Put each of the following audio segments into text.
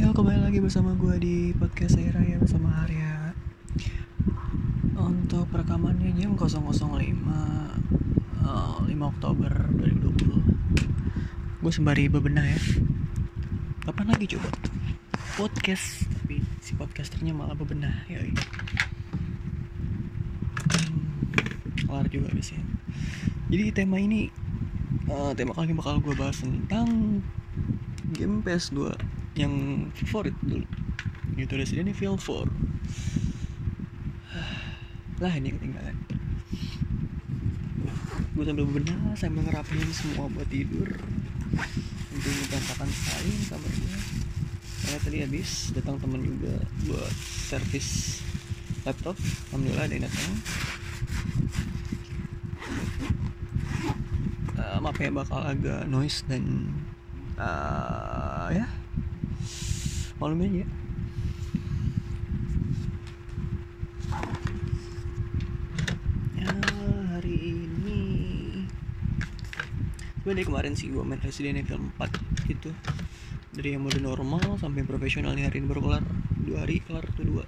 Yo kembali lagi bersama gue di podcast saya Raya bersama Arya. Untuk rekamannya jam 005 uh, 5 Oktober 2020 Gue sembari bebenah ya. Kapan lagi coba? Podcast. Tapi si podcasternya malah bebenah Yoi. Hmm, Kelar juga biasanya. Jadi tema ini uh, Tema kali ini bakal gue bahas tentang Game PS2 yang favorit dulu. Itu Resident Evil 4 lah ini ketinggalan. Gue sambil bebenah sambil ngerapiin semua buat tidur. Tentunya berantakan sekali kamarnya. Karena tadi habis datang temen juga buat servis laptop. Alhamdulillah ada yang datang. Uh, maaf ya bakal agak noise dan uh, ya maklum aja ya hari ini. Gue dari kemarin sih gue main Resident Evil 4 gitu. Dari yang mode normal sampai profesional nih hari ini baru kelar. Dua hari kelar tuh dua.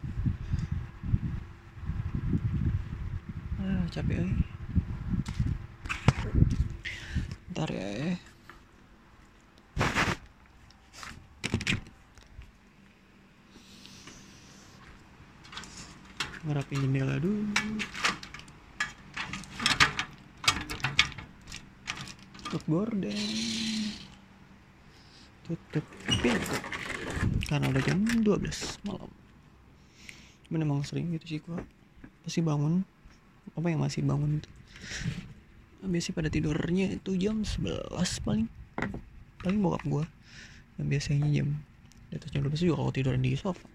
Ah capek aja ntar ya ngerapin jendela dulu. Tutup gorden tutup pintu. Karena udah jam 12 malam. Cuman emang sering gitu sih gua. Pasti bangun. Apa yang masih bangun itu? Biasanya pada tidurnya itu jam 11 paling. Paling bokap gua. Yang biasanya jam di atas jam 12 juga kalau tiduran di sofa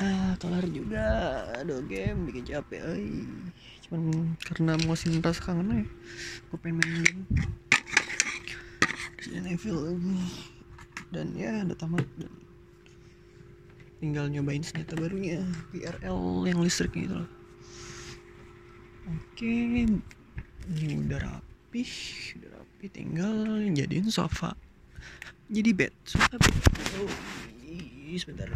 ah kelar juga. Aduh game bikin capek ay. cuman karena muasin rasa kangen ya gue pengen main game. Resident dan ya udah tamat dan tinggal nyobain senjata barunya PRL yang listrik gitu loh. Oke ini udah rapi udah rapi. Tinggal jadiin sofa. Jadi bed. Sofa bed. Oh, sebentar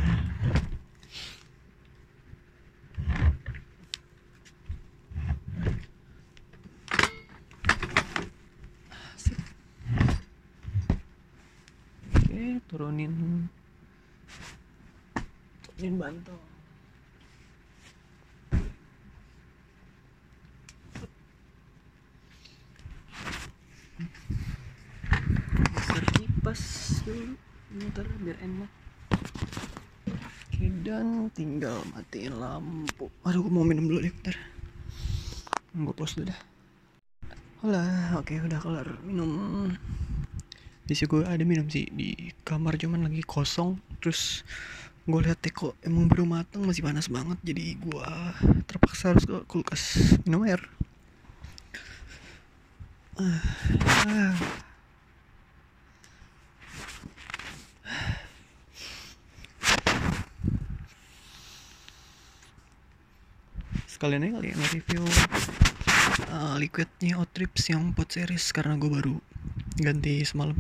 Turunin turunin bantal. Geser kipas dulu, ntar biar enak. Oke, dan tinggal matiin lampu. Aduh, gue mau minum dulu deh, bentar. Gue pause dulu dah. Hola, oke udah kelar minum sini gue ada minum sih di kamar cuman lagi kosong terus gue lihat teko emang belum matang masih panas banget jadi gue terpaksa harus ke kulkas minum air ah, ah. sekalian aja kali ya nge-review uh, liquidnya Outrips yang pot series karena gue baru ganti semalam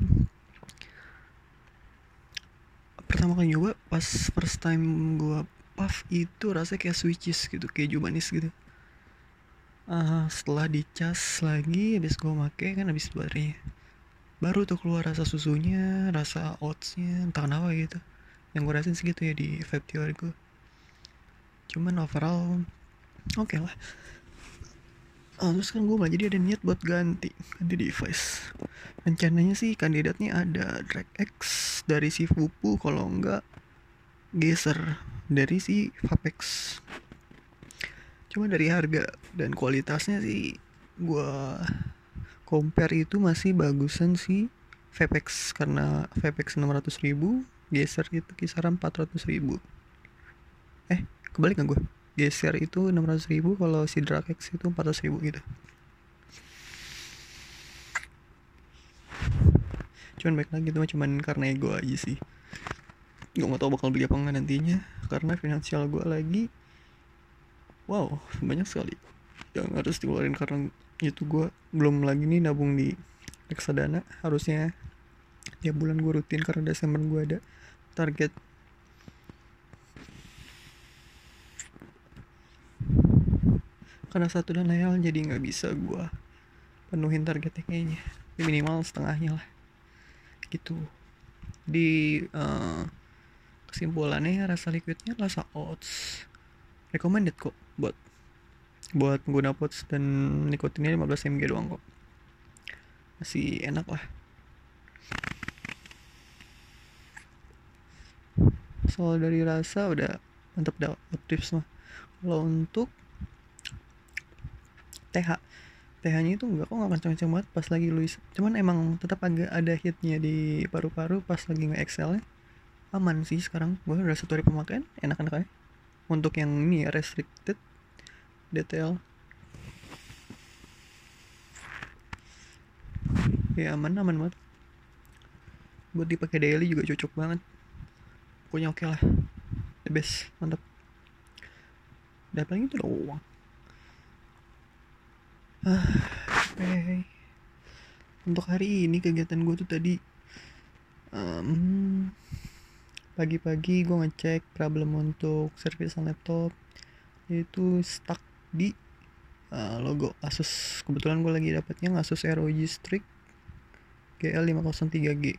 pertama kali nyoba pas first time gue puff itu rasanya kayak switches gitu keju manis gitu. Uh, setelah dicas lagi habis gue make kan habis baterainya baru tuh keluar rasa susunya rasa oatsnya entah kenapa gitu. Yang gue rasain segitu ya di vape gue cuman overall oke okay lah Ah, terus kan gue malah jadi ada niat buat ganti ganti device. Rencananya sih kandidatnya ada Drag X dari si Fupu kalau enggak Geser dari si Vapex. Cuma dari harga dan kualitasnya sih gue compare itu masih bagusan si Vapex karena Vapex 600 ribu Geser itu kisaran 400 ribu. Eh kebalik gak gue geser itu 600 ribu kalau si Drakex itu 400 ribu gitu. Cuman baik lagi tuh cuman karena ego aja sih. Gue gak tau bakal beli apa enggak nantinya karena finansial gue lagi wow banyak sekali yang harus dikeluarin karena itu gue belum lagi nih nabung di reksadana. Harusnya tiap bulan gue rutin karena Desember gue ada target karena satu dan lain hal jadi nggak bisa gue penuhin targetnya kayaknya. Ya minimal setengahnya lah. Gitu. Di uh, kesimpulannya rasa liquidnya rasa oats recommended kok buat buat pengguna pots dan nikotinnya 15 mg doang kok. Masih enak lah. Soal dari rasa udah mantep dah tips mah kalau untuk TH nya itu enggak kok nggak kencang-kencang banget pas lagi Luis. Cuman emang tetap agak ada hitnya di paru-paru pas lagi nge excel aman sih sekarang. Gue udah satu hari pemakaian enak-enak aja. Untuk yang ini ya restricted detail ya aman aman banget. Buat dipakai daily juga cocok banget. Pokoknya oke okay lah. The best mantap. Dan paling itu doang okay. untuk hari ini kegiatan gue tuh tadi um, pagi-pagi gue ngecek problem untuk servisan laptop yaitu stuck di uh, logo Asus kebetulan gue lagi dapetnya Asus ROG Strix GL503G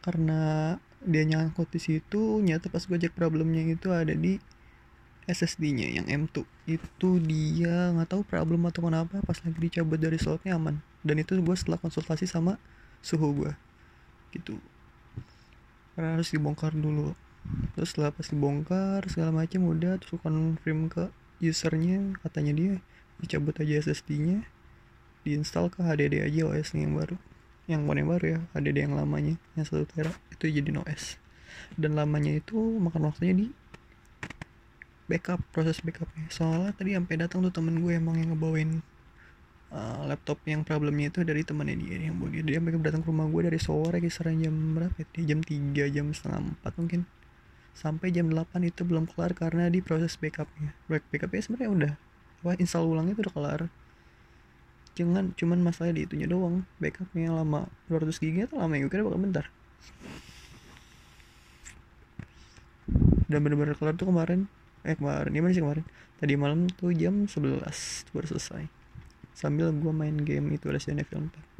karena dia nyangkut di situ nyata pas gue cek problemnya itu ada di SSD-nya yang M2 itu dia nggak tahu problem atau kenapa pas lagi dicabut dari slotnya aman. Dan itu gue setelah konsultasi sama suhu gue gitu. Karena harus dibongkar dulu. Terus setelah pas dibongkar segala macam udah terus confirm ke usernya. Katanya dia dicabut aja SSD-nya diinstal ke HDD aja OS yang baru. Yang bukan yang baru ya HDD yang lamanya yang satu tera itu jadi OS dan lamanya itu makan waktunya di backup proses backupnya. Soalnya tadi sampai datang tuh temen gue emang yang ngebawain uh, laptop yang problemnya itu dari temannya dia yang buat dia. Dia datang ke rumah gue dari sore kisaran jam berapa ya? Jam 3 jam setengah 4 mungkin. Sampai jam 8 itu belum kelar karena di proses backupnya. Back backupnya sebenarnya udah wah install ulangnya itu udah kelar. Jangan cuman masalah di itunya doang backupnya lama 200 GB itu lama ya kira bakal bentar. Dan bener-bener kelar tuh kemarin eh kemarin. Gimana sih kemarin? Tadi malam tuh jam 11 baru selesai. Sambil gua main game itu Resident Evil 4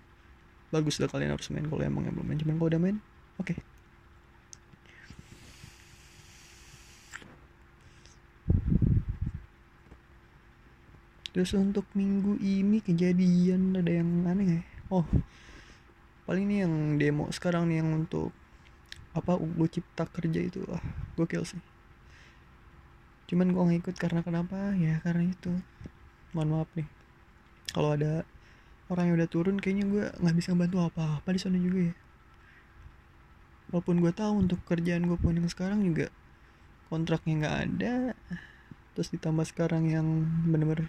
bagus lah kalian harus main kalau emang yang belum main. Cuman kalau udah main oke. Okay. terus untuk minggu ini kejadian ada yang aneh ya? Oh paling ini yang demo sekarang nih yang untuk apa gue cipta kerja itu. Ah gokil sih cuman gue nggak ikut karena kenapa? Ya karena itu. Mohon maaf nih. Kalau ada orang yang udah turun kayaknya gue nggak bisa bantu apa apa di sana juga ya. Walaupun gue tahu untuk kerjaan gue pun yang sekarang juga kontraknya nggak ada. Terus ditambah sekarang yang bener-bener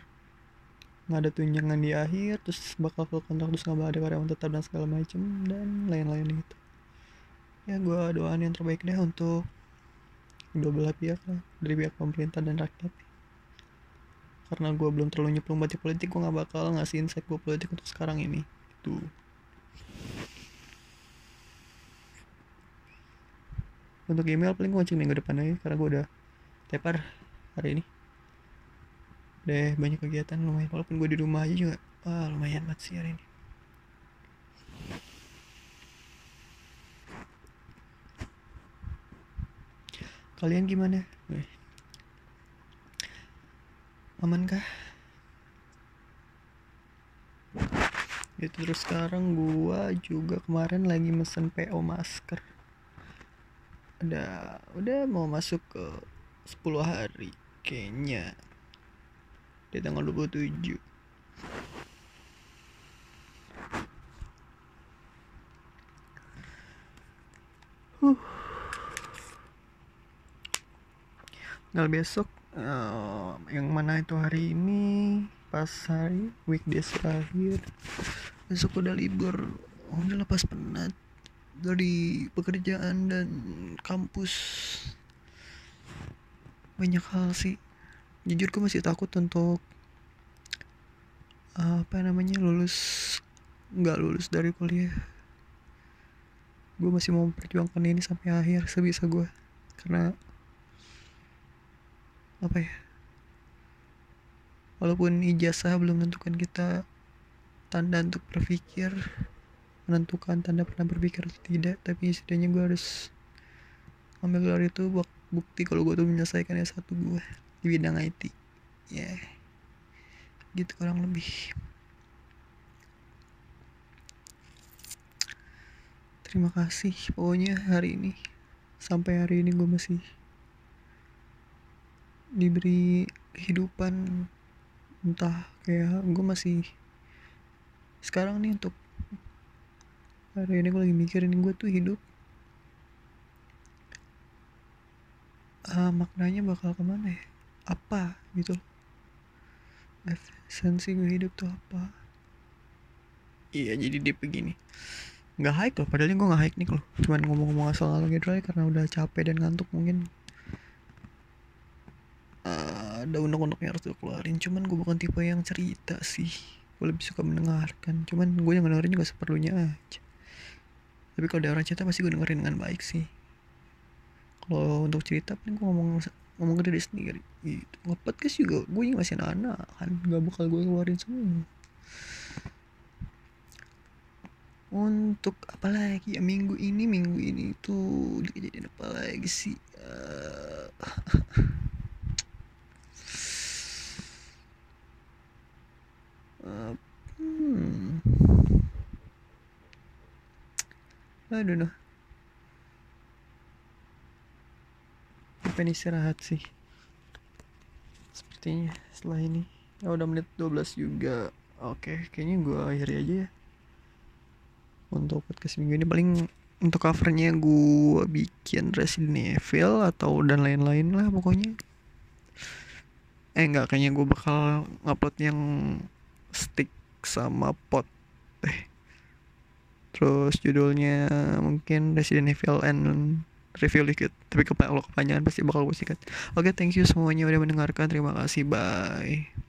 nggak ada tunjangan di akhir terus bakal full kontrak terus nggak ada karyawan tetap dan segala macem dan lain-lain gitu. Ya gue doain yang terbaik deh untuk dua belah pihak lah dari pihak pemerintah dan rakyat. Karena gue belum terlalu nyemplung batik politik gue nggak bakal ngasih insight gue politik untuk sekarang ini. Itu untuk email paling gue ngecek minggu depan aja karena gue udah tepar hari ini. Deh banyak kegiatan lumayan. Walaupun gue di rumah aja juga wah lumayan banget sih hari ini kalian gimana? Aman kah itu terus sekarang gua juga kemarin lagi mesen PO masker. Ada udah mau masuk ke 10 hari kayaknya. Di tanggal 27 huh. Tinggal besok uh, yang mana itu hari ini pas hari weekdays terakhir. Besok udah libur. Oh, udah lepas penat. Dari pekerjaan dan kampus. Banyak hal sih. Jujur gue masih takut untuk apa namanya lulus nggak lulus dari kuliah. Gue masih mau memperjuangkan ini sampai akhir sebisa gue karena apa ya? Walaupun ijazah belum menentukan kita tanda untuk berpikir menentukan tanda pernah berpikir atau tidak tapi setidaknya gue harus ambil gelar itu buat bukti kalau gue tuh menyelesaikan S1 gue di bidang IT ya. Yeah. gitu kurang lebih. Terima kasih. Pokoknya hari ini sampai hari ini gue masih diberi kehidupan entah kayak gue masih sekarang nih untuk hari ini gue lagi mikirin gue tuh hidup uh, maknanya bakal ke mana ya? Apa gitu? Esensi gue hidup tuh apa? Iya jadi dia begini. Nggak hike loh padahal gue nggak hike nih loh cuman ngomong-ngomong asal ngalor gitu karena udah capek dan ngantuk mungkin ada unek-unek yang harus gue keluarin. Cuman gue bukan tipe yang cerita sih. Gue lebih suka mendengarkan. Cuman gue yang dengerin juga seperlunya aja. Tapi kalau ada orang cerita pasti gue dengerin dengan baik sih. Kalau untuk cerita paling gue ngomong ngomong ke diri sendiri. Gitu. Nge-podcast juga gue ini masih anak-anak kan gak bakal gue keluarin semua. Untuk apa lagi? Ya minggu ini minggu ini tuh kejadian apa lagi sih? Uh, hmm. I don't know pengen istirahat sih? Sepertinya setelah ini. Ya udah menit 12 juga. Oke kayaknya gue akhiri aja ya. Untuk podcast minggu ini. Paling untuk covernya gue bikin Resident Evil atau dan lain-lain lah pokoknya. Eh enggak. Kayaknya gue bakal ngupload yang stick sama pot. Eh. Terus judulnya mungkin Resident Evil and review dikit tapi kalau kepanjangan pasti bakal gue sikat. Oke okay, thank you semuanya udah mendengarkan. Terima kasih bye